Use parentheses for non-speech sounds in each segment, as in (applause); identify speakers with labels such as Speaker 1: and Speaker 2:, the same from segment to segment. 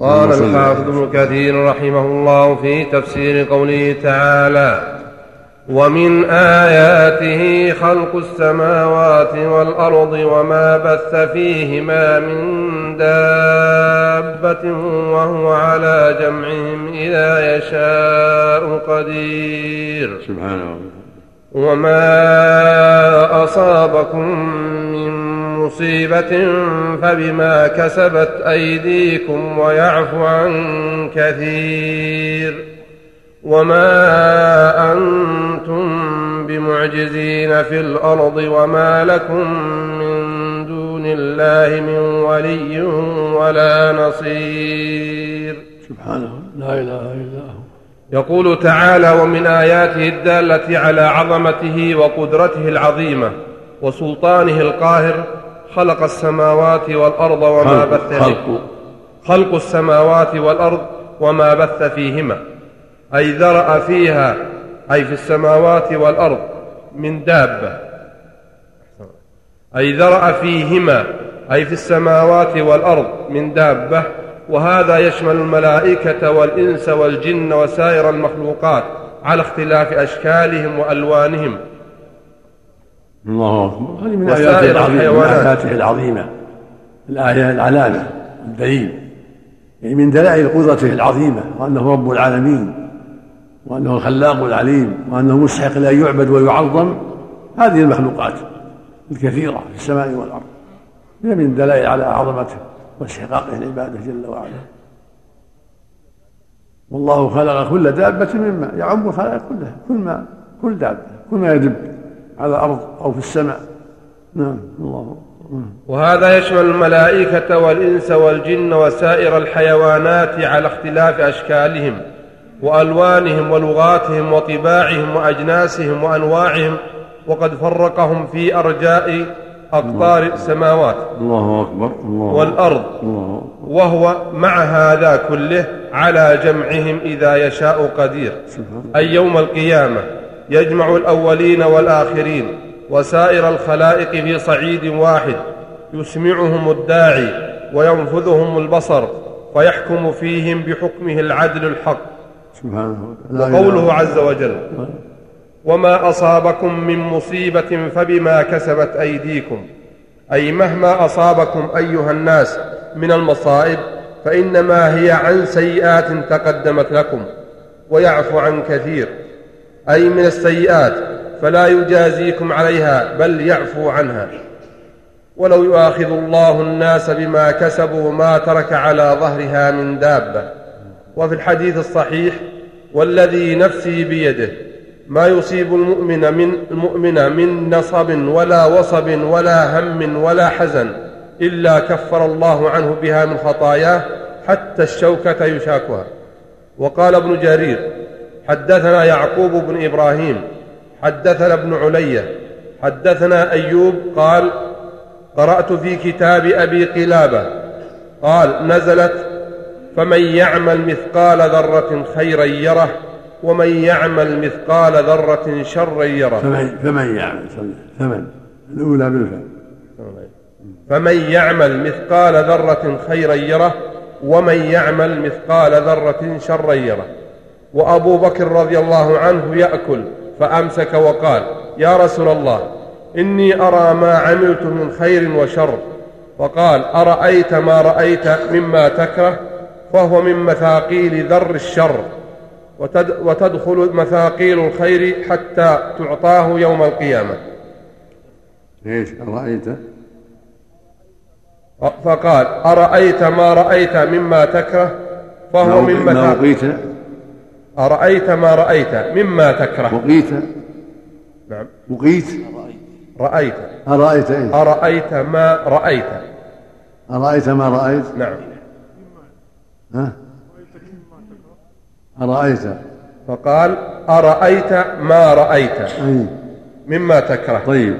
Speaker 1: قال الحافظ ابن كثير رحمه الله في تفسير قوله تعالى ومن آياته خلق السماوات والأرض وما بث فيهما من دابة وهو على جمعهم إذا يشاء قدير سبحانه وما أصابكم من مصيبة فبما كسبت أيديكم ويعفو عن كثير وما أنتم بمعجزين في الأرض وما لكم من دون الله من ولي ولا نصير سبحانه لا إله إلا هو يقول تعالى ومن آياته الدالة على عظمته وقدرته العظيمة وسلطانه القاهر خلق السماوات والأرض وما خلق بث خلق, خلق السماوات والأرض وما بث فيهما أي ذرأ فيها أي في السماوات والأرض من دابة أي ذرأ فيهما أي في السماوات والأرض من دابة وهذا يشمل الملائكة والإنس والجن وسائر المخلوقات على اختلاف أشكالهم وألوانهم
Speaker 2: الله اكبر هذه من اياته العظيمه من اياته العظيمه الايه العلامه الدليل يعني من دلائل قدرته العظيمه وانه رب العالمين وانه الخلاق العليم وانه مستحق لان يعبد ويعظم هذه المخلوقات الكثيره في السماء والارض هي من دلائل على عظمته واستحقاقه لعباده جل وعلا والله خلق كل دابة مما يعم الخلائق كلها كل ما كل دابة كل ما يدب على الأرض أو في السماء نعم الله نعم.
Speaker 1: وهذا يشمل الملائكة والإنس والجن وسائر الحيوانات على اختلاف أشكالهم وألوانهم ولغاتهم وطباعهم وأجناسهم وأنواعهم وقد فرقهم في أرجاء أقطار السماوات
Speaker 2: الله أكبر الله
Speaker 1: والأرض
Speaker 2: الله
Speaker 1: وهو مع هذا كله على جمعهم إذا يشاء قدير أي يوم القيامة يجمع الاولين والاخرين وسائر الخلائق في صعيد واحد يسمعهم الداعي وينفذهم البصر فيحكم فيهم بحكمه العدل الحق وقوله عز وجل وما اصابكم من مصيبه فبما كسبت ايديكم اي مهما اصابكم ايها الناس من المصائب فانما هي عن سيئات تقدمت لكم ويعفو عن كثير أي من السيئات فلا يجازيكم عليها بل يعفو عنها ولو يؤاخذ الله الناس بما كسبوا ما ترك على ظهرها من دابة وفي الحديث الصحيح والذي نفسي بيده ما يصيب المؤمن من المؤمن من نصب ولا وصب ولا هم ولا حزن إلا كفر الله عنه بها من خطاياه حتى الشوكة يشاكها وقال ابن جرير حدثنا يعقوب بن إبراهيم حدثنا ابن علية حدثنا أيوب قال قرأت في كتاب أبي قلابة قال نزلت فمن يعمل مثقال ذرة خيرا يره ومن يعمل مثقال ذرة شرا يره فمن, فمن يعمل فمن
Speaker 2: الأولى بالفعل
Speaker 1: فمن يعمل مثقال ذرة خيرا يره ومن يعمل مثقال ذرة شرا يره وأبو بكر رضي الله عنه يأكل فأمسك وقال يا رسول الله إني أرى ما عملت من خير وشر فقال أرأيت ما رأيت مما تكره فهو من مثاقيل ذر الشر وتدخل مثاقيل الخير حتى تعطاه يوم القيامة
Speaker 2: ايش أرأيت
Speaker 1: فقال أرأيت ما رأيت مما تكره فهو من
Speaker 2: مثاقيل
Speaker 1: أرأيت ما رأيت مما تكره
Speaker 2: بقيت
Speaker 1: نعم
Speaker 2: بقيت
Speaker 1: رأيت
Speaker 2: أرأيت إيه؟
Speaker 1: أرأيت ما رأيت
Speaker 2: أرأيت ما رأيت
Speaker 1: نعم
Speaker 2: ها أرأيت
Speaker 1: فقال أرأيت ما رأيت أي. مما تكره
Speaker 2: طيب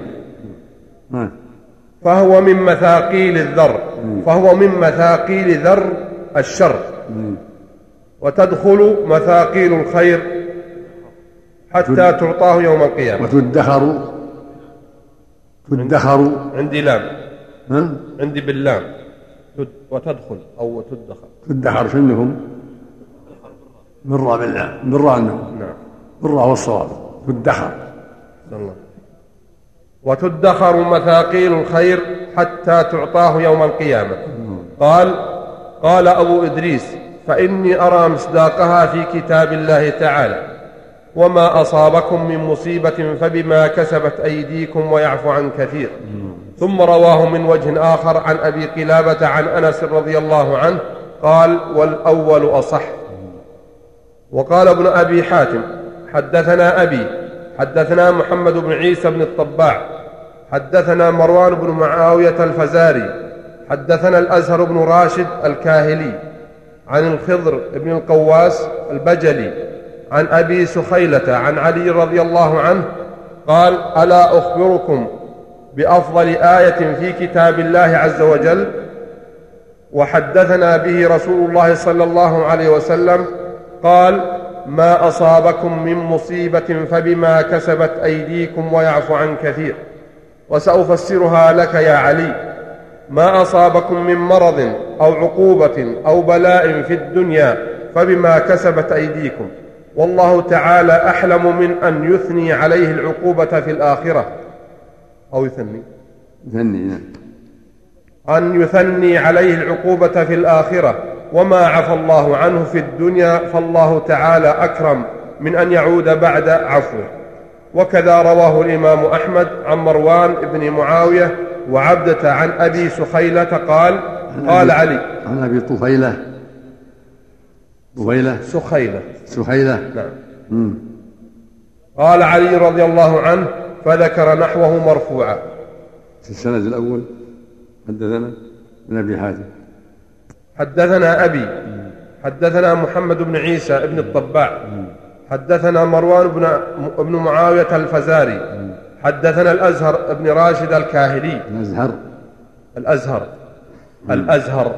Speaker 1: فهو من مثاقيل الذر فهو من مثاقيل ذر الشر وتدخل مثاقيل الخير حتى تعطاه يوم القيامة
Speaker 2: وتدخر تدخر
Speaker 1: عندي لام عندي باللام وتدخل أو تدخر
Speaker 2: تدخر شنكم مرة باللام مرة أنه نعم مرة والصواب الصواب تدخر الله
Speaker 1: وتدخر مثاقيل الخير حتى تعطاه يوم القيامة قال قال أبو إدريس فاني ارى مصداقها في كتاب الله تعالى وما اصابكم من مصيبه فبما كسبت ايديكم ويعفو عن كثير ثم رواه من وجه اخر عن ابي قلابه عن انس رضي الله عنه قال والاول اصح وقال ابن ابي حاتم حدثنا ابي حدثنا محمد بن عيسى بن الطباع حدثنا مروان بن معاويه الفزاري حدثنا الازهر بن راشد الكاهلي عن الخضر بن القواس البجلي عن أبي سخيلة عن علي رضي الله عنه قال ألا أخبركم بأفضل آية في كتاب الله عز وجل وحدثنا به رسول الله صلى الله عليه وسلم قال ما أصابكم من مصيبة فبما كسبت أيديكم ويعفو عن كثير وسأفسرها لك يا علي ما أصابكم من مرض أو عقوبة أو بلاء في الدنيا فبما كسبت أيديكم والله تعالى أحلم من أن يثني عليه العقوبة في الآخرة أو
Speaker 2: يثني يثني نعم
Speaker 1: أن يثني عليه العقوبة في الآخرة وما عفى الله عنه في الدنيا فالله تعالى أكرم من أن يعود بعد عفوه وكذا رواه الإمام أحمد عن مروان بن معاوية وعبدة عن أبي سخيلة قال قال
Speaker 2: علي عن ابي طفيله طفيله
Speaker 1: سخيله
Speaker 2: سخيله
Speaker 1: نعم قال علي رضي الله عنه فذكر نحوه مرفوعا
Speaker 2: في السند الاول حدثنا من ابي حاتم
Speaker 1: حدثنا ابي حدثنا محمد بن عيسى بن الطباع حدثنا مروان بن ابن معاويه الفزاري حدثنا الازهر بن راشد الكاهلي
Speaker 2: الازهر
Speaker 1: الازهر الأزهر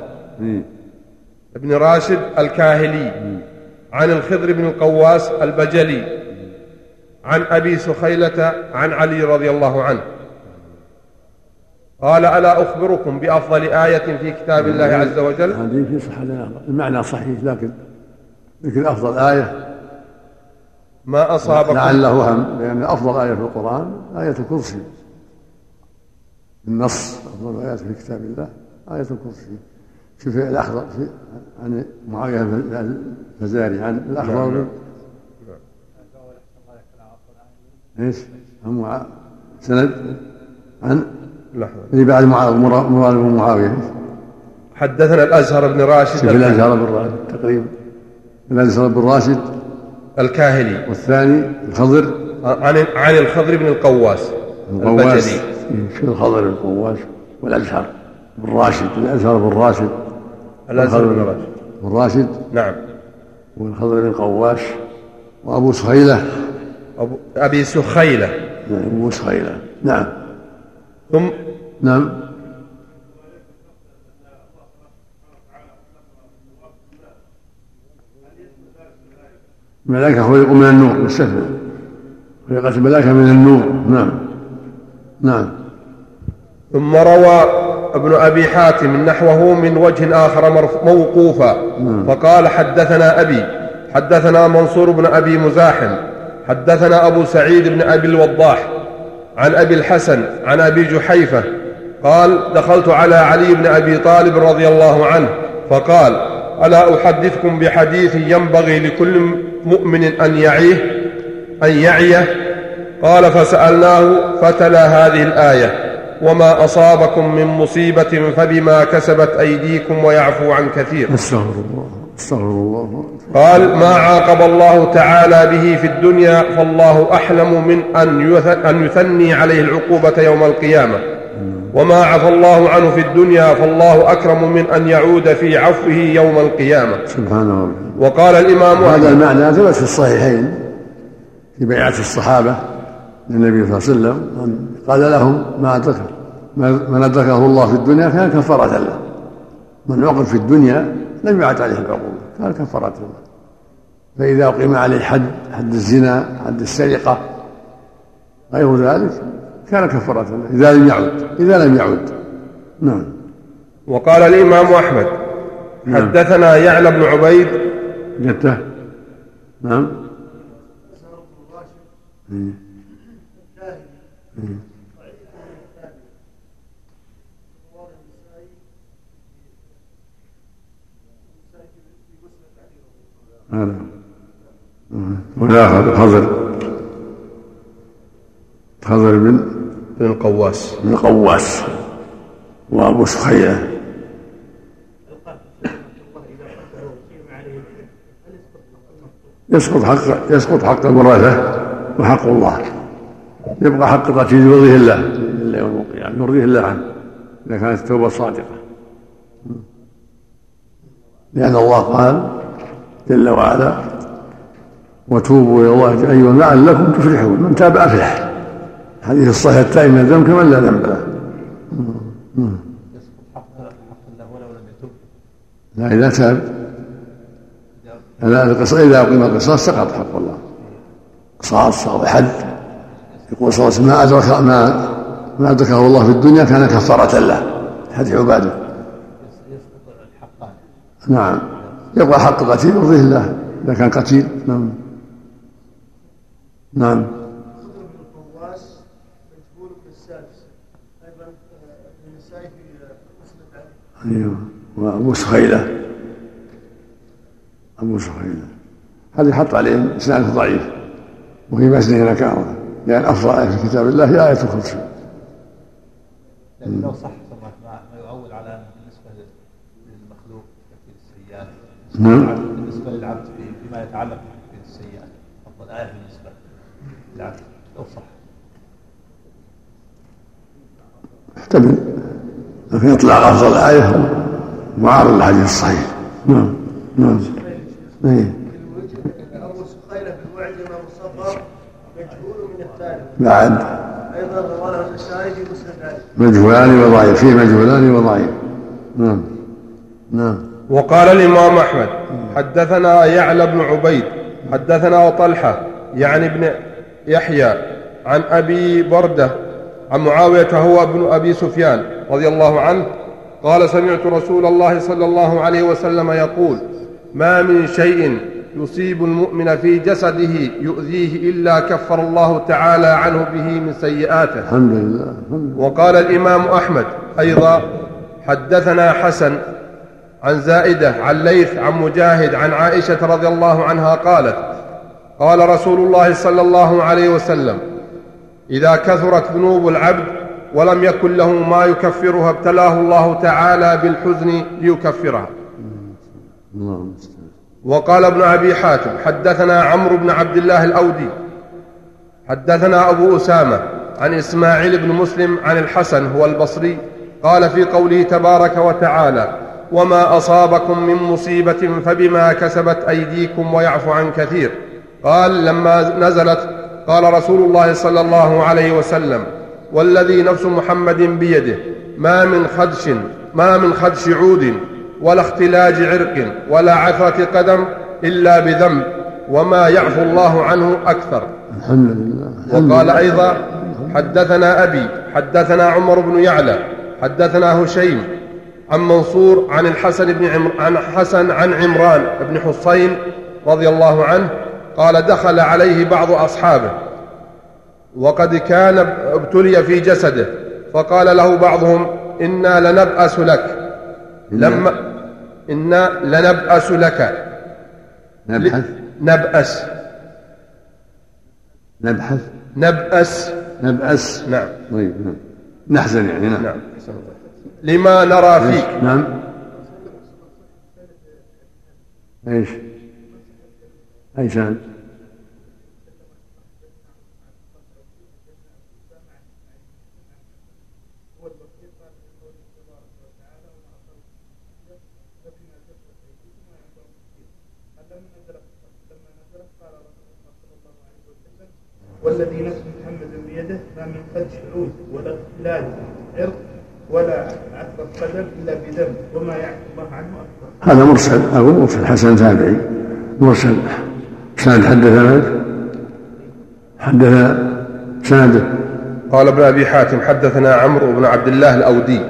Speaker 1: ابن راشد الكاهلي عن الخضر بن القواس البجلي عن أبي سخيلة عن علي رضي الله عنه قال ألا أخبركم بأفضل آية في كتاب الله عز وجل
Speaker 2: هذه
Speaker 1: في صحة
Speaker 2: المعنى صحيح لكن لكن أفضل آية
Speaker 1: ما أصابكم لعله
Speaker 2: هم لأن أفضل آية في القرآن آية الكرسي النص أفضل آية في كتاب الله آية الكرسي شوف الأخضر في عن يعني معاوية الفزاري عن الأخضر ايش؟ عن سند عن لحظة اللي بعد معاوية مراد بن معاوية
Speaker 1: حدثنا الأزهر بن راشد
Speaker 2: شوف الأزهر بن راشد تقريبا الأزهر بن راشد
Speaker 1: الكاهلي
Speaker 2: والثاني الخضر
Speaker 1: عن عن
Speaker 2: الخضر بن القواس
Speaker 1: القواس
Speaker 2: إيه، الخضر بن القواس والأزهر بن راشد الازهر بن راشد
Speaker 1: الازهر بن راشد
Speaker 2: بن راشد
Speaker 1: نعم
Speaker 2: والخضر بن قواش وابو سخيله أبو
Speaker 1: أبي سخيلة
Speaker 2: نعم أبو سخيلة نعم
Speaker 1: ثم
Speaker 2: نعم الملائكة خلقوا من النور مستثنى خلقت الملائكة من النور نعم نعم
Speaker 1: ثم روى ابن أبي حاتم نحوه من وجه آخر موقوفا فقال حدثنا أبي حدثنا منصور بن أبي مزاحم حدثنا أبو سعيد بن أبي الوضاح عن أبي الحسن عن أبي جحيفة قال دخلت على علي بن أبي طالب رضي الله عنه فقال ألا أحدثكم بحديث ينبغي لكل مؤمن أن يعيه أن يعيه قال فسألناه فتلا هذه الآية وما أصابكم من مصيبة فبما كسبت أيديكم ويعفو عن كثير
Speaker 2: استغفر الله استغفر
Speaker 1: الله قال ما عاقب الله تعالى به في الدنيا فالله أحلم من أن يثني عليه العقوبة يوم القيامة وما عفى الله عنه في الدنيا فالله أكرم من أن يعود في عفوه يوم القيامة
Speaker 2: سبحان الله
Speaker 1: وقال الإمام
Speaker 2: هذا المعنى ثبت في الصحيحين في بيعة الصحابة للنبي صلى الله عليه وسلم قال لهم ما أدرك من أدركه الله في الدنيا كان كفارة له من عقد في الدنيا لم يعد عليه العقوبة كان كفارة له فإذا أقيم عليه حد حد الزنا حد السرقة غير ذلك كان كفارة له إذا لم يعد إذا لم يعد نعم
Speaker 1: وقال الإمام أحمد نعم. حدثنا يعلى بن عبيد
Speaker 2: جته نعم مم. مم. الآخر خضر خضر بن
Speaker 1: بن القواس
Speaker 2: بن القواس وأبو سخيعة يسقط حق يسقط حق الورثة وحق الله يبقى حق قتيل يرضيه الله إلا يوم القيامة يرضيه الله عنه إذا كانت التوبة صادقة لأن الله قال جل وعلا وتوبوا الى الله ايها لعلكم تفلحون من تاب افلح الحديث الصحيح التائب من الذنب كمن لا ذنب له لا اذا تاب لا اذا اقيم القصاص سقط حق الله قصاص او حد يقول صلى الله عليه وسلم ما ادرك ما ما ادركه الله في الدنيا كان كفاره له حديث عباده نعم يبقى حق قتيل يرضيه الله اذا كان قتيل نعم نعم خضر بن القواس ايضا النسائي في ايوه وابو سخيله ابو سخيله هذه حط عليه اسناده ضعيف وفي مسنده نكاره لان افضل ايه في كتاب الله هي ايه الخمس لكن لو صح ما يعول على بالنسبه للمخلوق تكفير السيئات نعم بالنسبه للعبد فيما يتعلق احتمل طيب، لكن يطلع لفظ الآية معارض للحديث الصحيح نعم نعم ايه بعد ايضا مجهولان وضعيف فيه مجهولان
Speaker 1: وضعيف نعم نعم وقال الامام احمد حدثنا يعلى بن عبيد حدثنا طلحه يعني ابن يحيى عن أبي بردة عن معاوية هو ابن أبي سفيان رضي الله عنه قال سمعت رسول الله صلى الله عليه وسلم يقول ما من شيء يصيب المؤمن في جسده يؤذيه إلا كفر الله تعالى عنه به من سيئاته الحمد لله وقال الإمام أحمد أيضا حدثنا حسن عن زائدة عن ليث عن مجاهد عن عائشة رضي الله عنها قالت قال رسول الله صلى الله عليه وسلم اذا كثرت ذنوب العبد ولم يكن له ما يكفرها ابتلاه الله تعالى بالحزن ليكفرها وقال ابن ابي حاتم حدثنا عمرو بن عبد الله الاودي حدثنا ابو اسامه عن اسماعيل بن مسلم عن الحسن هو البصري قال في قوله تبارك وتعالى وما اصابكم من مصيبه فبما كسبت ايديكم ويعفو عن كثير قال لما نزلت قال رسول الله صلى الله عليه وسلم والذي نفس محمد بيده ما من خدش ما من خدش عود ولا اختلاج عرق ولا عثرة قدم إلا بذنب وما يعفو الله عنه أكثر
Speaker 2: الحمد
Speaker 1: لله وقال أيضا حدثنا أبي حدثنا عمر بن يعلى حدثنا هشيم عن منصور عن الحسن بن عمر عن حسن عن عمران بن حصين رضي الله عنه قال دخل عليه بعض أصحابه وقد كان ابتلي في جسده فقال له بعضهم إنا لنبأس لك لما إنا لنبأس لك
Speaker 2: نبحث
Speaker 1: نبأس
Speaker 2: نبحث
Speaker 1: نبأس
Speaker 2: نبأس
Speaker 1: نعم طيب
Speaker 2: نعم نحزن يعني نعم, نعم.
Speaker 1: لما نرى فيك
Speaker 2: نعم ايش أيسان
Speaker 3: والذي نفس محمد
Speaker 2: بيده
Speaker 3: ما
Speaker 2: من خدش عود ولا اختلال
Speaker 3: عرق ولا عثرة قدم إلا بذنب
Speaker 2: وما يعفو الله عنه اكثر هذا مرسل ابو مرسل حسن تابعي مرسل سند حدثنا حدث سنده
Speaker 1: قال ابن ابي حاتم حدثنا عمرو بن عبد الله الاودي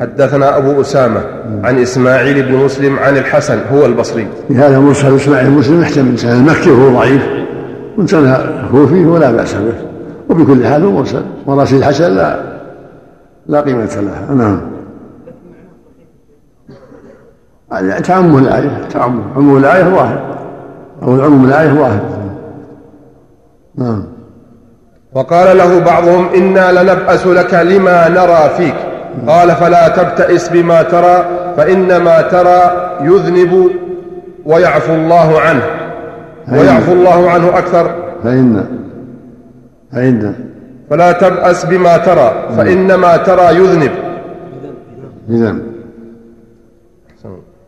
Speaker 1: حدثنا ابو اسامه عن اسماعيل بن مسلم عن الحسن هو البصري
Speaker 2: هذا مرسل اسماعيل مسلم يحتمل سند المكي هو ضعيف وانسان سند الكوفي ولا باس به وبكل حال هو مرسل وراسل الحسن لا لا قيمه لها نعم يعني تعمه الايه تعمه عموم الايه واحد أو العموم الآية واحد
Speaker 1: نعم وقال له بعضهم إنا لنبأس لك لما نرى فيك قال فلا تبتئس بما ترى فإنما ترى يذنب ويعفو الله عنه ويعفو الله عنه أكثر
Speaker 2: فإن فإن
Speaker 1: فلا تبأس بما ترى فإنما ترى يذنب
Speaker 2: بذنب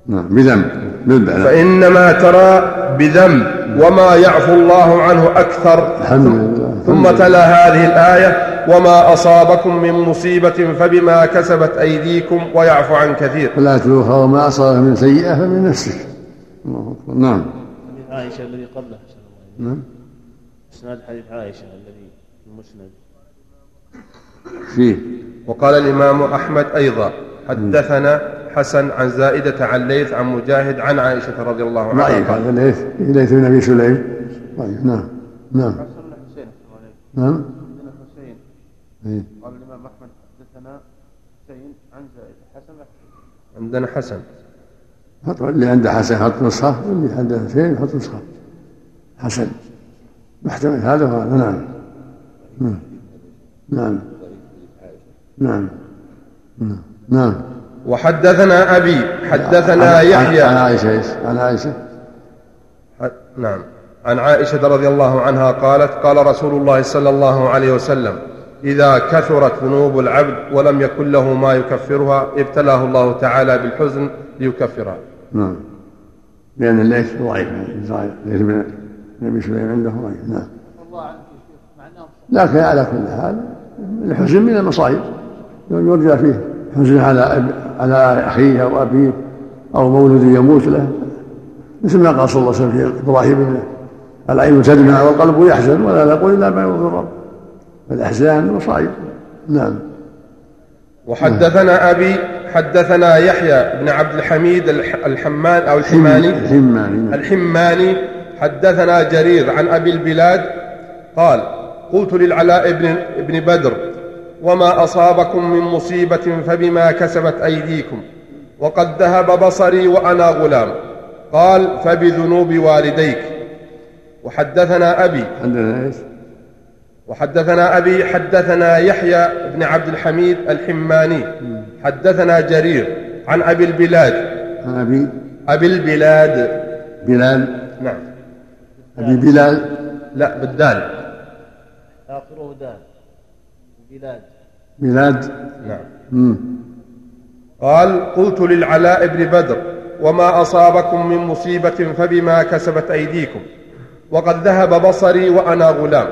Speaker 2: نعم بذنب
Speaker 1: فإنما ترى بذنب وما يعفو الله عنه أكثر
Speaker 2: الحمد لله
Speaker 1: ثم تلا هذه الآية وما أصابكم من مصيبة فبما كسبت أيديكم ويعفو عن كثير
Speaker 2: لا تلوها وما أصابك من سيئة فمن نفسك نعم
Speaker 4: حديث عائشة الذي قبله نعم إسناد حديث عائشة الذي المسند
Speaker 2: فيه
Speaker 1: وقال الإمام أحمد أيضا حدثنا حسن عن زائدة عن ليث عن مجاهد عن عائشة رضي الله عنها
Speaker 2: ضعيف طيب، هذا ليث ليث بن أبي سليم ضعيف
Speaker 4: طيب،
Speaker 2: نعم
Speaker 4: نعم نعم حسين إيه. قال الإمام أحمد حدثنا حسين عن زائدة حسن
Speaker 1: عندنا حسن
Speaker 2: حط اللي عنده حسن حط نسخة واللي عنده حسين حط نسخة حسن محتمل هذا وهذا نعم نعم نعم نعم نعم
Speaker 1: وحدثنا أبي حدثنا عن يحيى
Speaker 2: عن عائشة عن عائشة
Speaker 1: نعم عن عائشة رضي الله عنها قالت قال رسول الله صلى الله عليه وسلم إذا كثرت ذنوب العبد ولم يكن له ما يكفرها ابتلاه الله تعالى بالحزن ليكفرها
Speaker 2: نعم لأن الليث ضعيف ليث بن النبي سليم عنده ضعيف نعم لكن على كل حال الحزن من المصائب يرجى فيه ينزل على على اخيه او ابيه او مولود يموت له مثل ما قال صلى الله عليه وسلم في ابراهيم العين تدمع والقلب يحزن ولا نقول الا ما يغفر الرب فالاحزان مصائب نعم
Speaker 1: وحدثنا نعم. ابي حدثنا يحيى بن عبد الحميد الحمان او الحماني
Speaker 2: الحماني نعم.
Speaker 1: الحماني حدثنا جرير عن ابي البلاد قال قلت للعلاء بن بن بدر وما اصابكم من مصيبه فبما كسبت ايديكم وقد ذهب بصري وانا غلام قال فبذنوب والديك وحدثنا ابي حدثنا ايش وحدثنا ابي حدثنا يحيى بن عبد الحميد الحماني حدثنا جرير عن ابي البلاد
Speaker 2: عن ابي
Speaker 1: ابي البلاد
Speaker 2: بلال نعم ابي بلال
Speaker 4: لا
Speaker 1: بالدال
Speaker 4: اخره دال
Speaker 2: بلاد بلاد
Speaker 1: نعم
Speaker 2: مم.
Speaker 1: قال قلت للعلاء بن بدر وما أصابكم من مصيبة فبما كسبت أيديكم وقد ذهب بصري وأنا غلام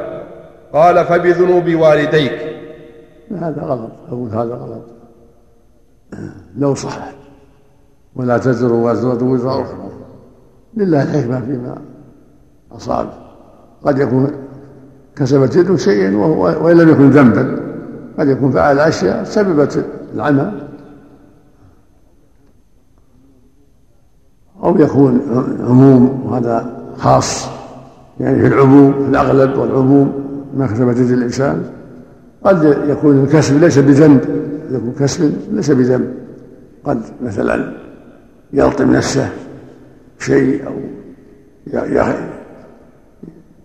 Speaker 1: قال فبذنوب والديك
Speaker 2: هذا غلط أقول هذا غلط لو صح ولا تزر وزرة وزر أخرى لله الحكمة فيما أصاب قد يكون كسبت يده شيئا وإن لم يكن ذنبا قد يكون فعل أشياء سببت العمى أو يكون عموم وهذا خاص يعني في العموم في الأغلب والعموم ما كسبت يد الإنسان قد يكون الكسب ليس بذنب يكون كسب ليس بذنب قد مثلا يلطم نفسه شيء أو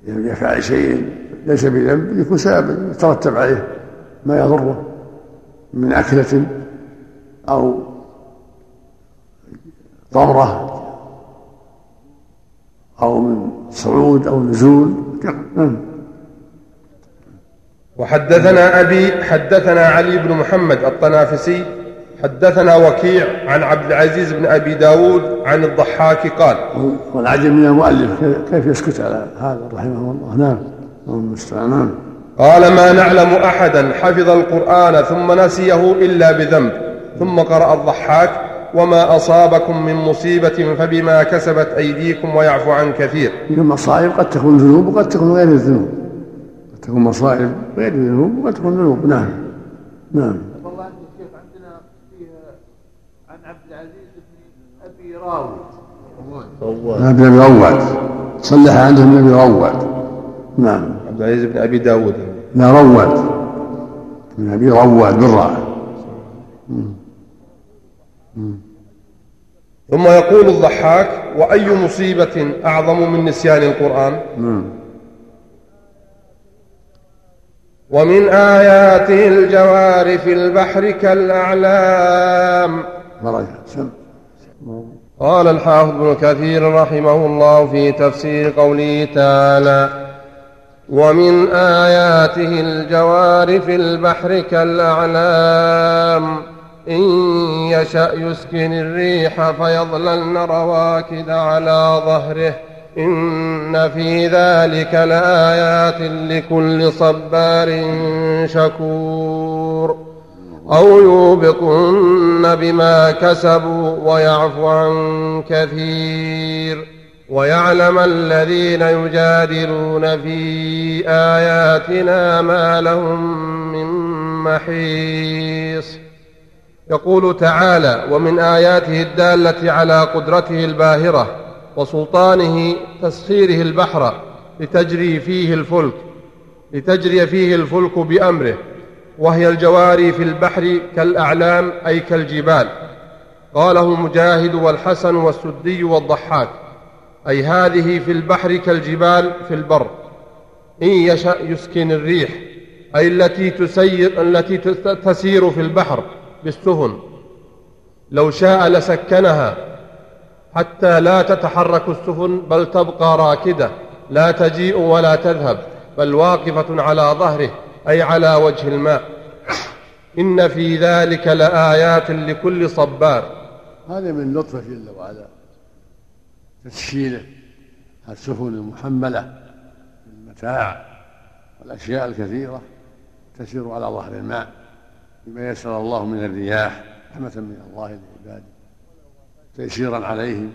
Speaker 2: يفعل شيء ليس بذنب يكون سبب يترتب عليه ما يضره من أكلة أو طمرة أو من صعود أو نزول نعم.
Speaker 1: وحدثنا أبي حدثنا علي بن محمد الطنافسي حدثنا وكيع عن عبد العزيز بن أبي داود عن الضحاك قال
Speaker 2: والعجب من المؤلف كيف يسكت على هذا رحمه الله نعم المستعان
Speaker 1: نعم قال ما نعلم أحدا حفظ القرآن ثم نسيه إلا بذنب ثم قرأ الضحاك وما أصابكم من مصيبة فبما كسبت أيديكم ويعفو عن كثير
Speaker 2: المصائب قد تكون ذنوب وقد تكون غير الذنوب قد تكون مصائب غير الذنوب وقد تكون ذنوب نعم نعم عندنا عن عبد العزيز بن أبي راود
Speaker 4: عبد العزيز بن
Speaker 2: رواد صلح عنده بن أبي رواد نعم
Speaker 4: عبد العزيز بن أبي داود
Speaker 2: لا رواد من أبي رواد بالراء
Speaker 1: ثم يقول الضحاك وأي مصيبة أعظم من نسيان القرآن مم. نعم. ومن آياته الجوار في البحر كالأعلام قال الحافظ ابن كثير رحمه الله في تفسير قوله تعالى ومن آياته الجوار في البحر كالأعلام إن يشأ يسكن الريح فيظللن رواكد على ظهره إن في ذلك لآيات لكل صبار شكور أو يوبقن بما كسبوا ويعفو عن كثير ويعلم الذين يجادلون في آياتنا ما لهم من محيص يقول تعالى ومن آياته الدالة على قدرته الباهرة وسلطانه تسخيره البحر لتجري فيه الفلك لتجري فيه الفلك بأمره وهي الجواري في البحر كالأعلام أي كالجبال قاله مجاهد والحسن والسدي والضحاك أي هذه في البحر كالجبال في البر إن يشأ يسكن الريح أي التي تسير التي تسير في البحر بالسفن لو شاء لسكنها حتى لا تتحرك السفن بل تبقى راكدة لا تجيء ولا تذهب بل واقفة على ظهره أي على وجه الماء إن في ذلك لآيات لكل صبار
Speaker 2: هذا من لطفه جل وعلا تسهيله السفن المحمله بالمتاع والاشياء الكثيره تسير على ظهر الماء بما يسر الله من الرياح رحمه من الله لعباده تيسيرا عليهم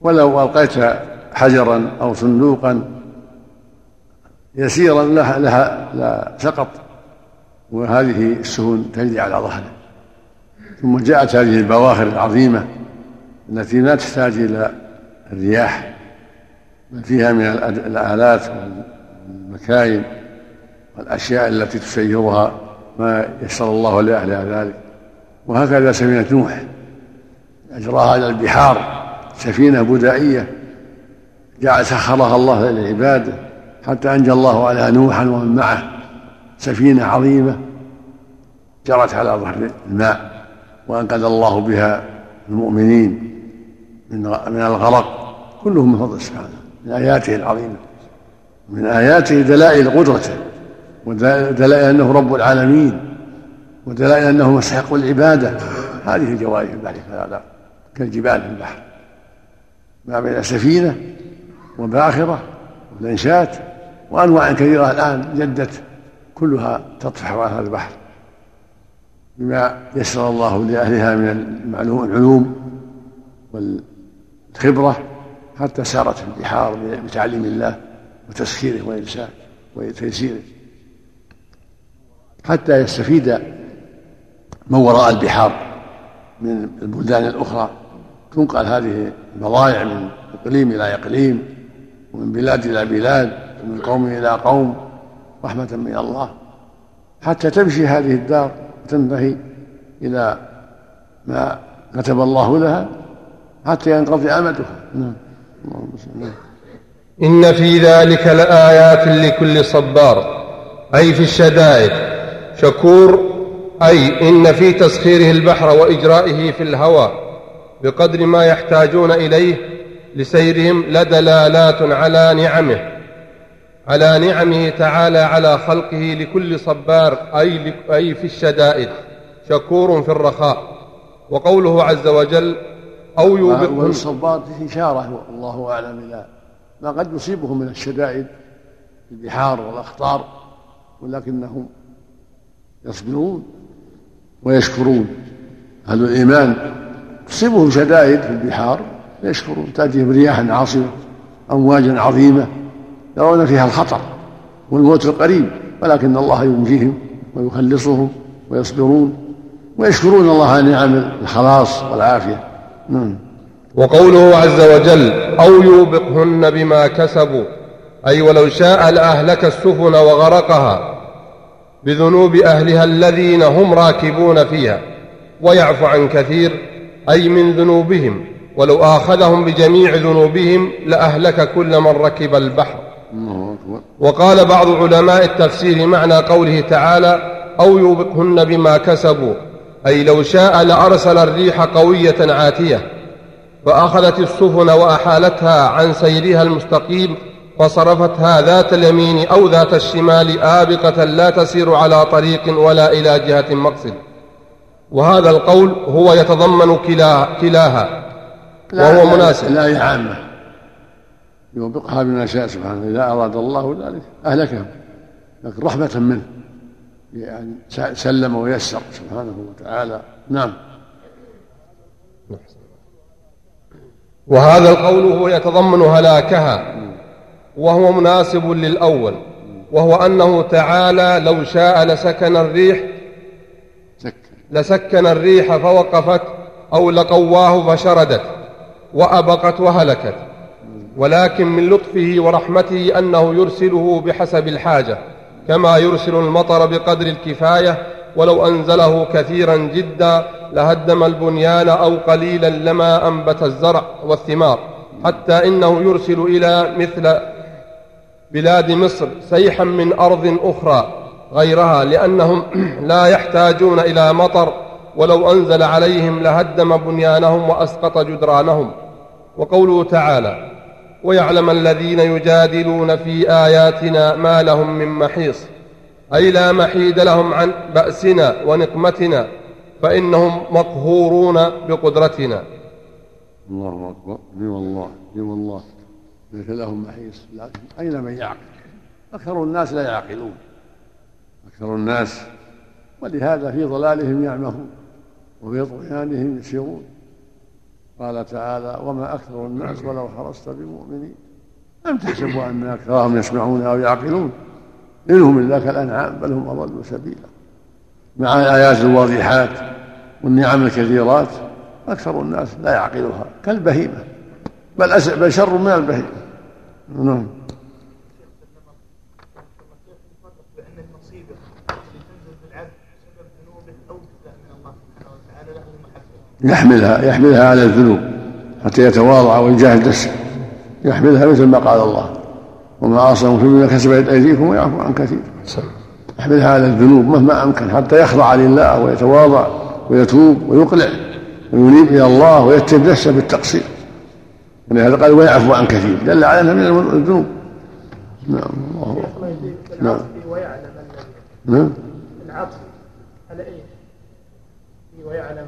Speaker 2: ولو القيت حجرا او صندوقا يسيرا لها, لها لا سقط وهذه السفن تجري على ظهره ثم جاءت هذه البواخر العظيمه التي لا تحتاج الى الرياح بل فيها من الآلات والمكاين والأشياء التي تسيرها ما يسر الله لأهلها ذلك وهكذا سفينة نوح أجراها على البحار سفينة بدائية جعل سخرها الله للعباد حتى أنجى الله على نوحا ومن معه سفينة عظيمة جرت على ظهر الماء وأنقذ الله بها المؤمنين من من الغرق كله من فضله سبحانه من آياته العظيمة من آياته دلائل قدرته ودلائل أنه رب العالمين ودلائل أنه مستحق العبادة هذه الجوارح في البحر فلا كالجبال في البحر ما بين سفينة وباخرة ولنشات وأنواع كثيرة الآن جدت كلها تطفح على هذا البحر بما يسر الله لأهلها من العلوم خبرة حتى سارت في البحار بتعليم الله وتسخيره وإنساه وتيسيره حتى يستفيد من وراء البحار من البلدان الأخرى تنقل هذه البضائع من إقليم إلى إقليم ومن بلاد إلى بلاد ومن قوم إلى قوم رحمة من الله حتى تمشي هذه الدار وتنتهي إلى ما كتب الله لها حتى ينقضي امدهم نعم اللهم صل
Speaker 1: نعم إن في ذلك لآيات لكل صبار أي في الشدائد شكور أي إن في تسخيره البحر وإجرائه في الهوى بقدر ما يحتاجون إليه لسيرهم لدلالات على نعمه على نعمه تعالى على خلقه لكل صبار أي, أي في الشدائد شكور في الرخاء وقوله عز وجل
Speaker 2: أو يوبقهم والصباط إشارة والله أعلم إلى ما قد يصيبهم من الشدائد في البحار والأخطار ولكنهم يصبرون ويشكرون أهل الإيمان تصيبهم شدائد في البحار يشكرون تأتيهم رياح عاصفة أمواجا عظيمة يرون فيها الخطر والموت القريب ولكن الله ينجيهم ويخلصهم ويصبرون ويشكرون الله على نعم الخلاص والعافية نعم
Speaker 1: وقوله عز وجل أو يوبقهن بما كسبوا أي ولو شاء لأهلك السفن وغرقها بذنوب أهلها الذين هم راكبون فيها ويعفو عن كثير أي من ذنوبهم ولو آخذهم بجميع ذنوبهم لأهلك كل من ركب البحر وقال بعض علماء التفسير معنى قوله تعالى أو يوبقهن بما كسبوا أي لو شاء لأرسل الريح قوية عاتية فأخذت السفن وأحالتها عن سيرها المستقيم فصرفتها ذات اليمين أو ذات الشمال آبقة لا تسير على طريق ولا إلى جهة مقصد وهذا القول هو يتضمن كلا كلاها وهو لا مناسب
Speaker 2: لا هي عامة يوبقها بما شاء سبحانه إذا أراد الله ذلك أهلكها لكن رحمة منه يعني سلم ويسر سبحانه وتعالى نعم
Speaker 1: وهذا القول هو يتضمن هلاكها وهو مناسب للأول وهو أنه تعالى لو شاء لسكن الريح لسكن الريح فوقفت أو لقواه فشردت وأبقت وهلكت ولكن من لطفه ورحمته أنه يرسله بحسب الحاجة كما يرسل المطر بقدر الكفايه ولو انزله كثيرا جدا لهدم البنيان او قليلا لما انبت الزرع والثمار حتى انه يرسل الى مثل بلاد مصر سيحا من ارض اخرى غيرها لانهم (clears throat) لا يحتاجون الى مطر ولو انزل عليهم لهدم بنيانهم واسقط جدرانهم وقوله تعالى ويعلم الذين يجادلون في آياتنا ما لهم من محيص أي لا محيد لهم عن بأسنا ونقمتنا فإنهم مقهورون بقدرتنا الله
Speaker 2: أكبر لي والله لي والله ليس لهم محيص لكن أين من يعقل أكثر الناس لا يعقلون أكثر الناس ولهذا في ضلالهم يعمهون وفي طغيانهم يسيرون قال تعالى وما أكثر الناس نعم. ولو حرصت بمؤمنين أم تحسبوا أن أكثرهم يسمعون أو يعقلون إنهم إلا كالأنعام بل هم أضل سبيلا مع الآيات الواضحات والنعم الكثيرات أكثر الناس لا يعقلها كالبهيمة بل بل شر من البهيمة نعم يحملها يحملها على الذنوب حتى يتواضع ويجاهد نفسه يحملها مثل ما قال الله وما عاصمكم فيما كسبت ايديكم ويعفو عن كثير نعم. يحملها على الذنوب مهما امكن حتى يخضع لله ويتواضع ويتوب ويقلع وينيب الى الله ويتب نفسه بالتقصير ولهذا قال ويعفو عن كثير دل على انها من الذنوب نعم
Speaker 4: الله نعم ويعلم نعم العطف على
Speaker 2: ايش؟ ويعلم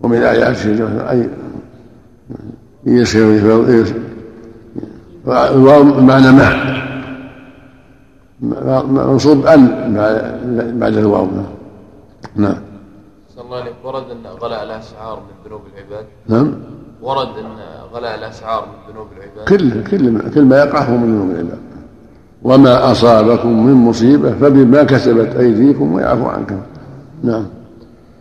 Speaker 2: ومن آياته أي يسير الواو معنى
Speaker 4: مع
Speaker 2: منصوب
Speaker 4: أن بعد الواو
Speaker 2: نعم
Speaker 4: صلى الله ورد أن غلاء الأسعار من ذنوب العباد نعم ورد أن غلاء الأسعار من
Speaker 2: ذنوب العباد كل كل كل ما يقع هو من ذنوب العباد وما أصابكم من مصيبة فبما كسبت أيديكم ويعفو عنكم نعم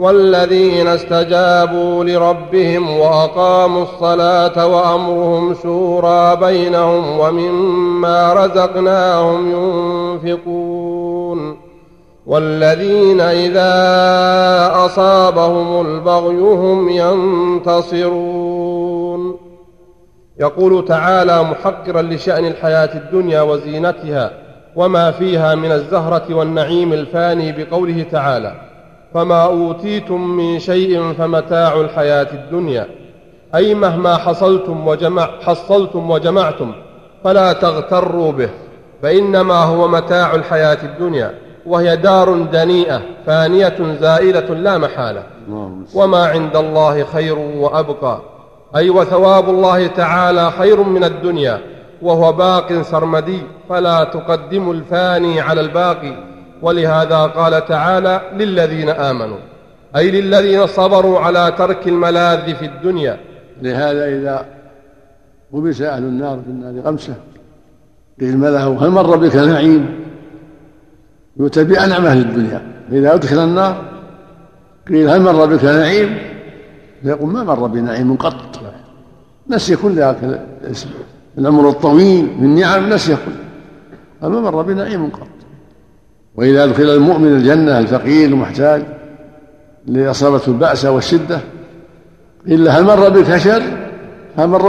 Speaker 1: والذين استجابوا لربهم واقاموا الصلاه وامرهم شورى بينهم ومما رزقناهم ينفقون والذين اذا اصابهم البغي هم ينتصرون يقول تعالى محقرا لشان الحياه الدنيا وزينتها وما فيها من الزهره والنعيم الفاني بقوله تعالى فما أوتيتم من شيء فمتاع الحياة الدنيا أي مهما حصلتم, وجمع حصلتم وجمعتم فلا تغتروا به فإنما هو متاع الحياة الدنيا وهي دار دنيئة فانية زائلة لا محالة وما عند الله خير وأبقى أي وثواب الله تعالى خير من الدنيا وهو باق سرمدي فلا تقدموا الفاني على الباقي ولهذا قال تعالى للذين آمنوا أي للذين صبروا على ترك الملاذ في الدنيا
Speaker 2: لهذا إذا غمس أهل النار في النار غمسة قيل ماذا له هل مر بك نعيم يؤتى بأنعم أهل الدنيا فإذا أدخل النار قيل هل مر بك نعيم فيقول ما مر بنعيم قط نسي كل ذاك الأمر الطويل من نعم نسي كل فما مر بنعيم قط وإذا أدخل المؤمن الجنة الفقير المحتاج اللي أصابته البأس والشدة إلا هل مر بك شر؟ هل مر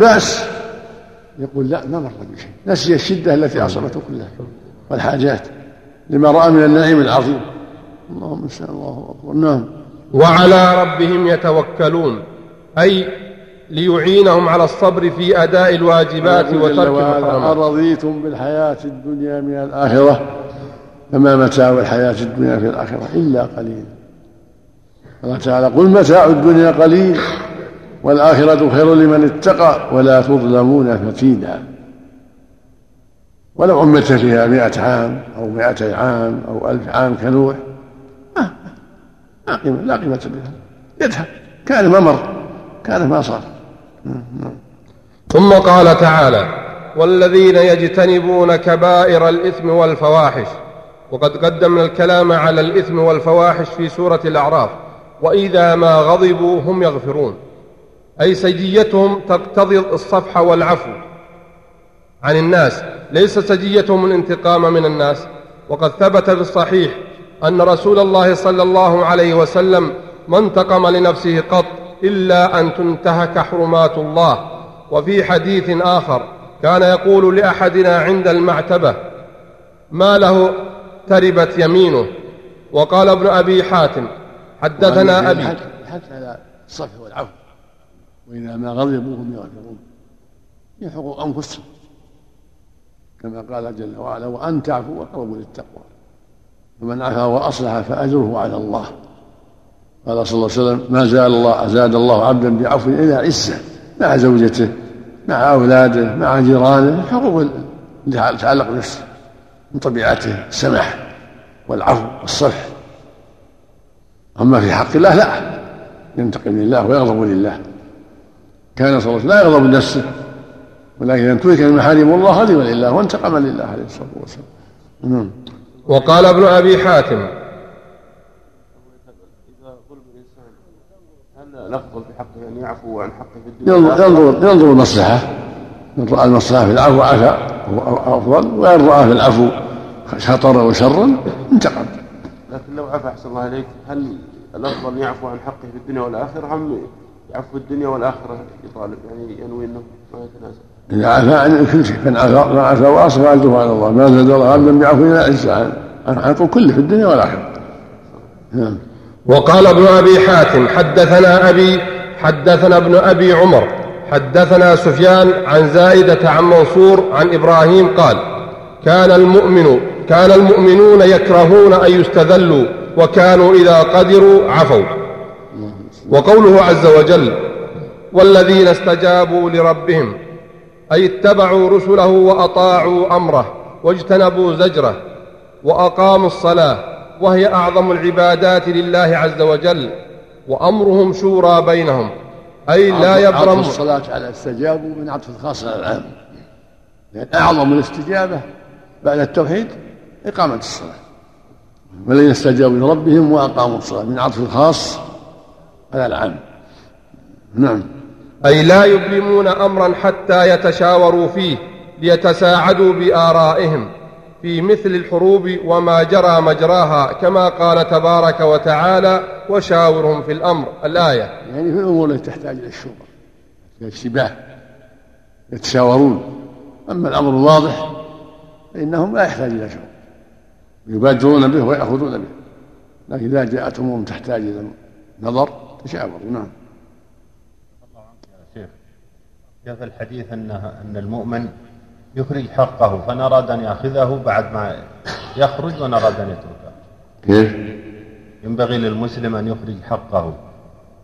Speaker 2: بأس؟ يقول لا ما مر بشيء نسي الشدة التي أصابته كلها والحاجات لما رأى من النعيم العظيم اللهم صل الله أكبر نعم
Speaker 1: وعلى ربهم يتوكلون أي ليعينهم على الصبر في أداء الواجبات وترك
Speaker 2: المحرمات أرضيتم بالحياة الدنيا من الآخرة فما متاع الحياة الدنيا في الآخرة إلا قليل قال تعالى قل متاع الدنيا قليل والآخرة خير لمن اتقى ولا تظلمون فتيلا ولو عمت فيها مائة عام أو مائتي عام أو ألف عام كنوح ما آه. قيمة لا قيمة لها يذهب كان ما مر كان ما صار
Speaker 1: ثم قال تعالى والذين يجتنبون كبائر الإثم والفواحش وقد قدمنا الكلام على الإثم والفواحش في سورة الأعراف وإذا ما غضبوا هم يغفرون أي سجيتهم تقتضي الصفح والعفو عن الناس ليس سجيتهم الانتقام من الناس وقد ثبت في الصحيح أن رسول الله صلى الله عليه وسلم ما انتقم لنفسه قط إلا أن تنتهك حرمات الله وفي حديث آخر كان يقول لأحدنا عند المعتبة ما له تربت يمينه وقال ابن أبي حاتم حدثنا
Speaker 2: أبي حتى على الصفح والعفو وإذا ما غضبوا هم يغفرون يحقوا أنفسهم كما قال جل وعلا وأن تعفوا أقرب للتقوى فمن عفا وأصلح فأجره على الله قال صلى الله عليه وسلم ما زال الله زاد الله عبدا بعفو إلى عزة مع زوجته مع أولاده مع جيرانه حقوق تتعلق بنفسه من طبيعته سمح والعفو والصلح أما في حق الله لا ينتقم لله ويغضب لله كان صلى الله عليه وسلم لا يغضب لنفسه ولكن إذا ترك محارم الله غضب لله وانتقم لله عليه الصلاة والسلام نعم
Speaker 1: وقال ابن أبي حاتم
Speaker 2: الافضل في حقه ان يعفو عن حقه في الدنيا ينظر ينظر المصلحه ان راى المصلحه في العفو عفا هو افضل وان راى في العفو شطرا وشرا انتقم لكن لو عفى احسن الله اليك هل الافضل يعفو عن حقه في الدنيا والاخره ام يعفو الدنيا والاخره يطالب يعني ينوي انه ما يتنازل إذا عفى عن كل شيء
Speaker 4: من
Speaker 2: عفى ما عفى وأصغى أجره على الله ما زاد الله عبدا بعفو إلا عزة عن حقه كله في الدنيا والآخرة نعم
Speaker 1: وقال ابن أبي حاتم حدثنا أبي حدثنا ابن أبي عمر حدثنا سفيان عن زائدة عن منصور عن إبراهيم قال كان المؤمن كان المؤمنون يكرهون أن يستذلوا وكانوا إذا قدروا عفوا وقوله عز وجل والذين استجابوا لربهم أي اتبعوا رسله وأطاعوا أمره واجتنبوا زجره وأقاموا الصلاة وهي أعظم العبادات لله عز وجل وأمرهم شورى بينهم أي لا يبرم
Speaker 2: الصلاة على استجابوا من عطف الخاص على العام أعظم الاستجابة بعد التوحيد إقامة الصلاة والذين استجابوا لربهم وأقاموا الصلاة من عطف الخاص على العام نعم
Speaker 1: أي لا يبلمون أمرا حتى يتشاوروا فيه ليتساعدوا بآرائهم في مثل الحروب وما جرى مجراها كما قال تبارك وتعالى وشاورهم في الأمر الآية
Speaker 2: يعني في الأمور التي تحتاج إلى الشورى الاشتباه يتشاورون أما الأمر الواضح فإنهم لا يحتاج إلى شورى يبادرون به ويأخذون به لكن إذا جاءت أمور تحتاج إلى نظر تشاور نعم
Speaker 4: شيخ جاء في الحديث أن أن المؤمن يخرج حقه فإن أراد أن يأخذه بعد ما يخرج وإن أراد أن يتركه
Speaker 2: كيف؟
Speaker 4: ينبغي للمسلم أن يخرج حقه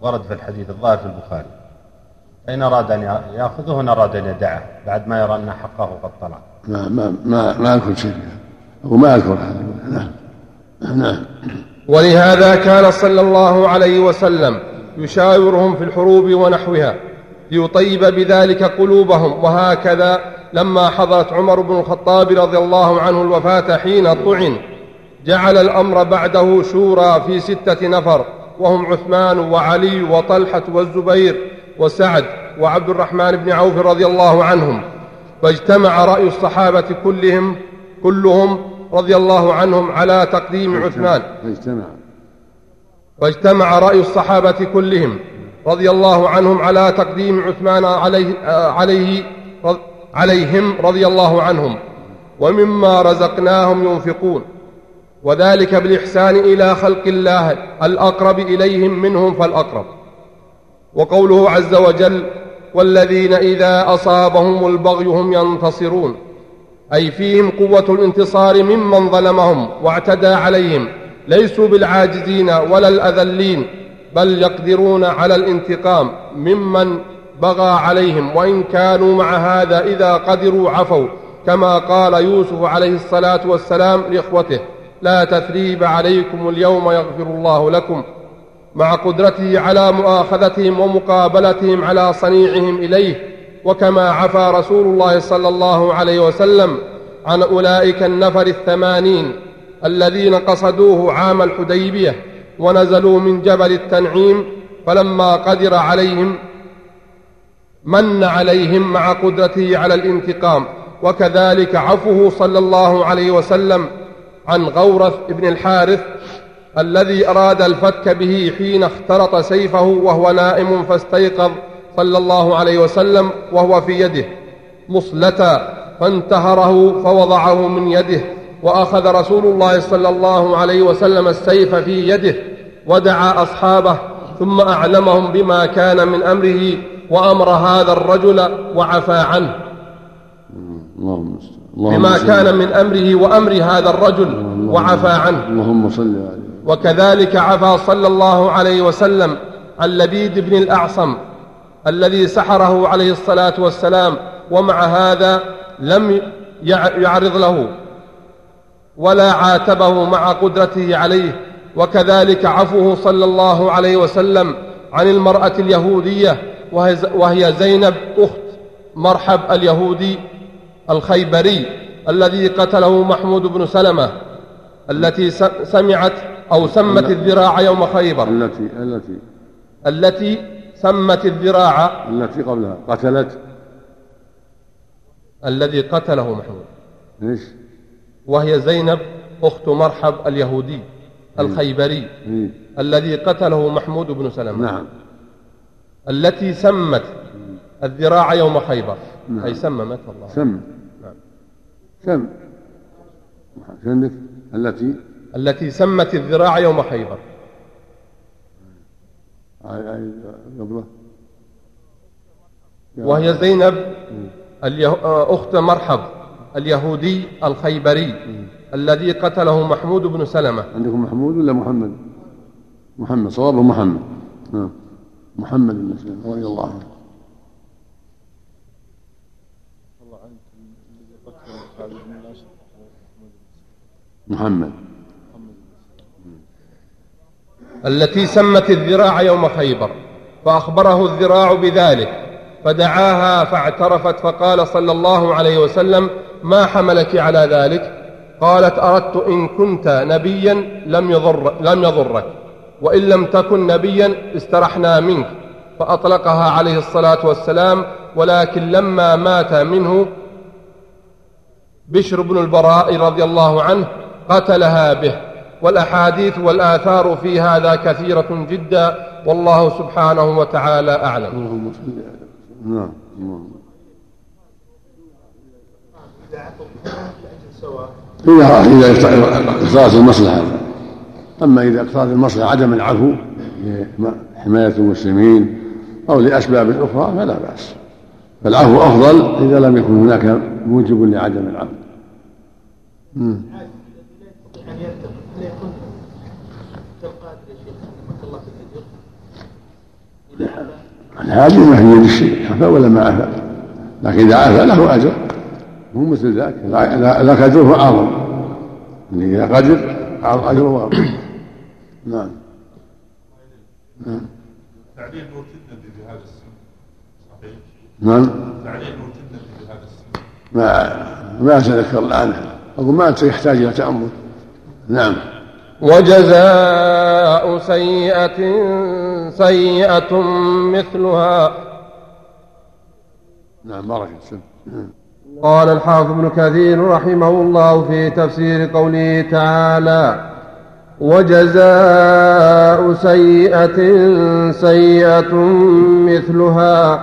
Speaker 4: ورد في الحديث الظاهر في البخاري فإن أراد أن يأخذه نراد أراد أن يدعه بعد ما يرى أن حقه قد طلع
Speaker 2: ما ما ما, ما أذكر شيء وما أذكر هذا نعم
Speaker 1: نعم ولهذا كان صلى الله عليه وسلم يشاورهم في الحروب ونحوها ليطيب بذلك قلوبهم وهكذا لما حضرت عمر بن الخطاب رضي الله عنه الوفاة حين طعن جعل الأمر بعده شورى في ستة نفر وهم عثمان وعلي وطلحة والزبير وسعد وعبد الرحمن بن عوف رضي الله عنهم فاجتمع رأي الصحابة كلهم كلهم رضي الله عنهم على تقديم عثمان فاجتمع واجتمع رأي الصحابة كلهم رضي الله عنهم على تقديم عثمان عليه, عليه عليهم رضي الله عنهم ومما رزقناهم ينفقون وذلك بالإحسان إلى خلق الله الأقرب إليهم منهم فالأقرب وقوله عز وجل والذين إذا أصابهم البغي هم ينتصرون أي فيهم قوة الانتصار ممن ظلمهم واعتدى عليهم ليسوا بالعاجزين ولا الأذلين بل يقدرون على الانتقام ممن بغى عليهم وإن كانوا مع هذا إذا قدروا عفوا كما قال يوسف عليه الصلاة والسلام لإخوته لا تثريب عليكم اليوم يغفر الله لكم مع قدرته على مؤاخذتهم ومقابلتهم على صنيعهم إليه وكما عفى رسول الله صلى الله عليه وسلم عن أولئك النفر الثمانين الذين قصدوه عام الحديبية ونزلوا من جبل التنعيم فلما قدر عليهم من عليهم مع قدرته على الانتقام وكذلك عفوه صلى الله عليه وسلم عن غورث بن الحارث الذي أراد الفتك به حين اخترط سيفه وهو نائم فاستيقظ صلى الله عليه وسلم وهو في يده مصلتا فانتهره فوضعه من يده واخذ رسول الله صلى الله عليه وسلم السيف في يده ودعا اصحابه ثم اعلمهم بما كان من امره وامر هذا الرجل وعفى عنه اللهم بما كان من امره وامر هذا الرجل وعفى عنه اللهم صل عليه وكذلك عفى صلى الله عليه وسلم عن لبيد بن الاعصم الذي سحره عليه الصلاة والسلام ومع هذا لم يعرض له ولا عاتبه مع قدرته عليه وكذلك عفوه صلى الله عليه وسلم عن المرأة اليهودية وهي زينب أخت مرحب اليهودي الخيبري الذي قتله محمود بن سلمة التي سمعت أو سمت الذراع يوم خيبر التي التي التي سمت الذراع
Speaker 2: التي قبلها قتلت
Speaker 1: الذي قتله محمود
Speaker 2: ليش
Speaker 1: وهي زينب أخت مرحب اليهودي إيه. الخيبري
Speaker 2: إيه.
Speaker 1: الذي قتله محمود بن سلمة
Speaker 2: نعم
Speaker 1: التي سمت الذراع يوم خيبر نعم. أي سممت الله سم نعم.
Speaker 2: سم التي
Speaker 1: التي سمت الذراع يوم خيبر
Speaker 2: قبله
Speaker 1: يعني- وهي زينب آه، أخت مرحب اليهودي الخيبري الذي قتله محمود بن سلمة
Speaker 2: عندكم محمود ولا محمد محمد صوابه محمد نعم محمد بن سلمة رضي
Speaker 4: الله عنه محمد
Speaker 1: التي سمت الذراع يوم خيبر فأخبره الذراع بذلك فدعاها فاعترفت فقال صلى الله عليه وسلم ما حملك على ذلك قالت أردت إن كنت نبيا لم, يضر لم يضرك وإن لم تكن نبيا استرحنا منك فأطلقها عليه الصلاة والسلام ولكن لما مات منه بشر بن البراء رضي الله عنه قتلها به والأحاديث والآثار في هذا كثيرة جدا والله سبحانه وتعالى أعلم اللهم نعم
Speaker 2: إذا إذا إحراز المصلحة أما إذا اقتصاد المصلحة عدم العفو لحماية المسلمين أو لأسباب أخرى فلا بأس فالعفو أفضل إذا لم يكن هناك موجب لعدم العفو. يعني لا يكون كالقادر يا شيخ الله في الاجر الحاجة ما في يد الشيء عفى ولا ما عفى لكن إذا عفى له أجر مو مثل ذاك ذاك أجره أعظم يعني إذا قدر أجره أعظم نعم نعم تعليل موت النبي بهذا السن صحيح نعم تعليل موت النبي بهذا السن ما ما أتذكر الآن أقول ما يحتاج إلى تأمل نعم وجزاء سيئة سيئة مثلها نعم
Speaker 1: بارك
Speaker 2: الله
Speaker 1: قال الحافظ ابن كثير رحمه الله في تفسير قوله تعالى وجزاء سيئة سيئة مثلها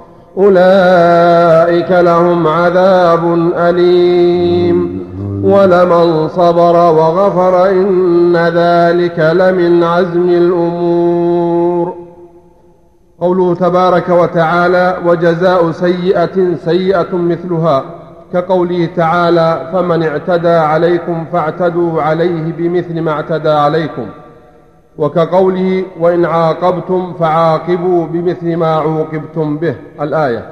Speaker 1: أولئك لهم عذاب أليم ولمن صبر وغفر إن ذلك لمن عزم الأمور قوله تبارك وتعالى وجزاء سيئة سيئة مثلها كقوله تعالى فمن اعتدى عليكم فاعتدوا عليه بمثل ما اعتدى عليكم وكقوله وإن عاقبتم فعاقبوا بمثل ما عوقبتم به الآية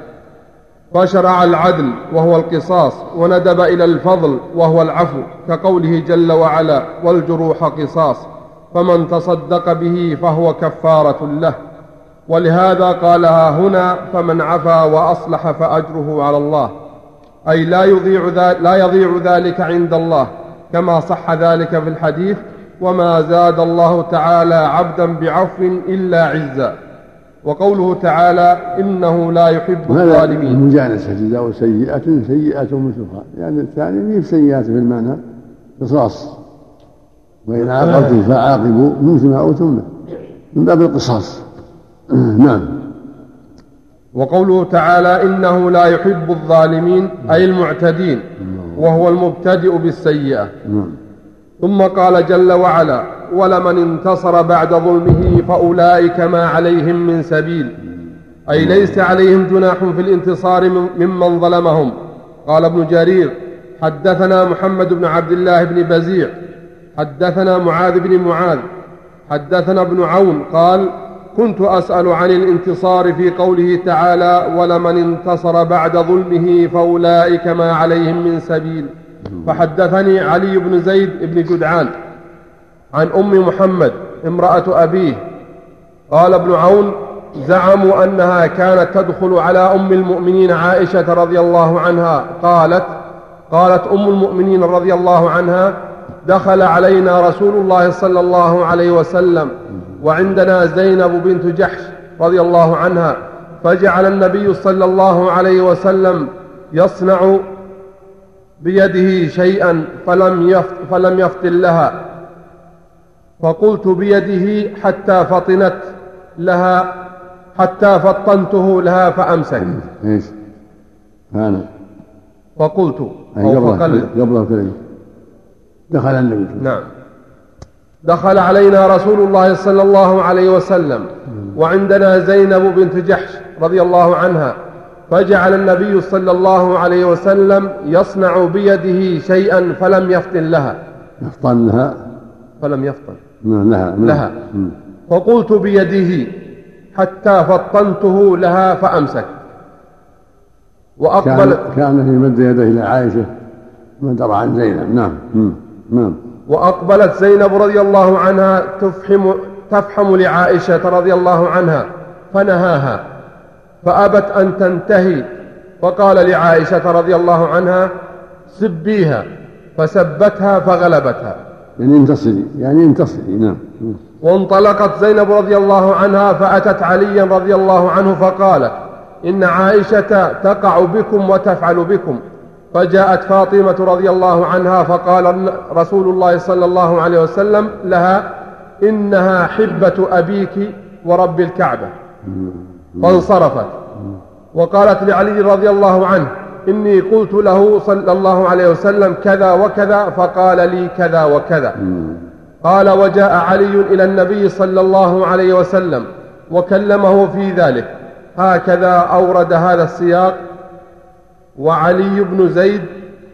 Speaker 1: فشرع العدل وهو القصاص وندب إلى الفضل وهو العفو كقوله جل وعلا والجروح قصاص فمن تصدق به فهو كفارة له ولهذا قالها هنا فمن عفا وأصلح فأجره على الله أي لا يضيع, لا يضيع ذلك عند الله كما صح ذلك في الحديث وما زاد الله تعالى عبدا بعفو إلا عزا وقوله تعالى إنه لا يحب الظالمين
Speaker 2: مجانسة جزاء سيئة سيئة مثلها يعني الثاني ليس سيئات في المعنى قصاص وإن آه. عاقبتم فعاقبوا مثل ما أوتم من باب القصاص (clears throat) نعم
Speaker 1: وقوله تعالى إنه لا يحب الظالمين أي المعتدين نعم. وهو المبتدئ بالسيئة
Speaker 2: نعم.
Speaker 1: ثم قال جل وعلا ولمن انتصر بعد ظلمه فأولئك ما عليهم من سبيل أي ليس عليهم جناح في الانتصار ممن ظلمهم قال ابن جرير حدثنا محمد بن عبد الله بن بزيع حدثنا معاذ بن معاذ حدثنا ابن عون قال كنت أسأل عن الانتصار في قوله تعالى ولمن انتصر بعد ظلمه فأولئك ما عليهم من سبيل فحدثني علي بن زيد بن جدعان عن أم محمد امرأة أبيه قال ابن عون زعموا أنها كانت تدخل على أم المؤمنين عائشة رضي الله عنها قالت قالت أم المؤمنين رضي الله عنها دخل علينا رسول الله صلى الله عليه وسلم وعندنا زينب بنت جحش رضي الله عنها فجعل النبي صلى الله عليه وسلم يصنع بيده شيئا فلم, يفت فلم يفطن لها فقلت بيده حتى فطنت لها حتى فطنته لها فأمسك
Speaker 2: ايش انا
Speaker 1: فقلت
Speaker 2: أو فقلت كلمة دخل النبي نعم
Speaker 1: دخل علينا رسول الله صلى الله عليه وسلم وعندنا زينب بنت جحش رضي الله عنها فجعل النبي صلى الله عليه وسلم يصنع بيده شيئا فلم يفطن لها
Speaker 2: يفطن لها
Speaker 1: فلم يفطن لها لها فقلت بيده حتى فطنته لها فأمسك
Speaker 2: وأقبل كان في مد يده إلى عائشة ما درى عن زينب نعم نعم
Speaker 1: وأقبلت زينب رضي الله عنها تفحم تفحم لعائشة رضي الله عنها فنهاها فأبت أن تنتهي فقال لعائشة رضي الله عنها سبيها فسبتها فغلبتها يعني انتصري يعني انتصري نعم وانطلقت زينب رضي الله عنها فأتت عليا رضي الله عنه فقالت إن عائشة تقع بكم وتفعل بكم فجاءت فاطمة رضي الله عنها فقال رسول الله صلى الله عليه وسلم لها إنها حبة أبيك ورب الكعبة نعم. فانصرفت وقالت لعلي رضي الله عنه إني قلت له صلى الله عليه وسلم كذا وكذا فقال لي كذا وكذا قال وجاء علي إلى النبي صلى الله عليه وسلم وكلمه في ذلك هكذا أورد هذا السياق وعلي بن زيد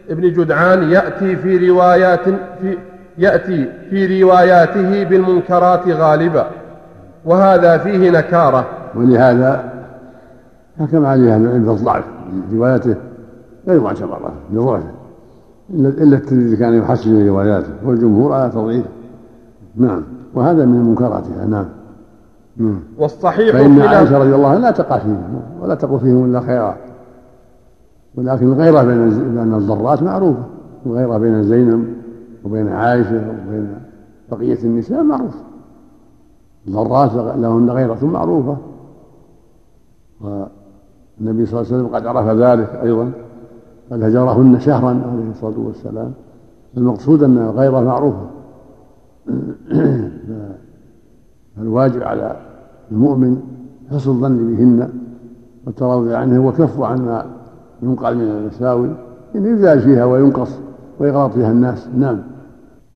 Speaker 1: بن جدعان يأتي في روايات في يأتي في رواياته بالمنكرات غالبا وهذا فيه نكارة ولهذا حكم عليه أهل العلم بالضعف روايته غير معتبرة بضعفه إلا الترمذي كان يحسن رواياته والجمهور على تضعيفه نعم وهذا من منكراتها نعم والصحيح فإن عائشة رضي الله عنها لا تقع فيهم ولا تقع فيهم إلا خيرا ولكن الغيرة بين بين الضرات معروفة الغيرة بين زينب وبين عائشة وبين بقية النساء معروفة المرات لهن غيرة معروفة والنبي صلى الله عليه وسلم قد عرف ذلك أيضا قد هجرهن شهرا عليه الصلاة والسلام المقصود أن الغيرة معروفة (clears throat) فالواجب على المؤمن حسن الظن بهن والتراضي عنه وكف عن ما ينقل من المساوي إن يزال فيها وينقص ويغلط فيها الناس نعم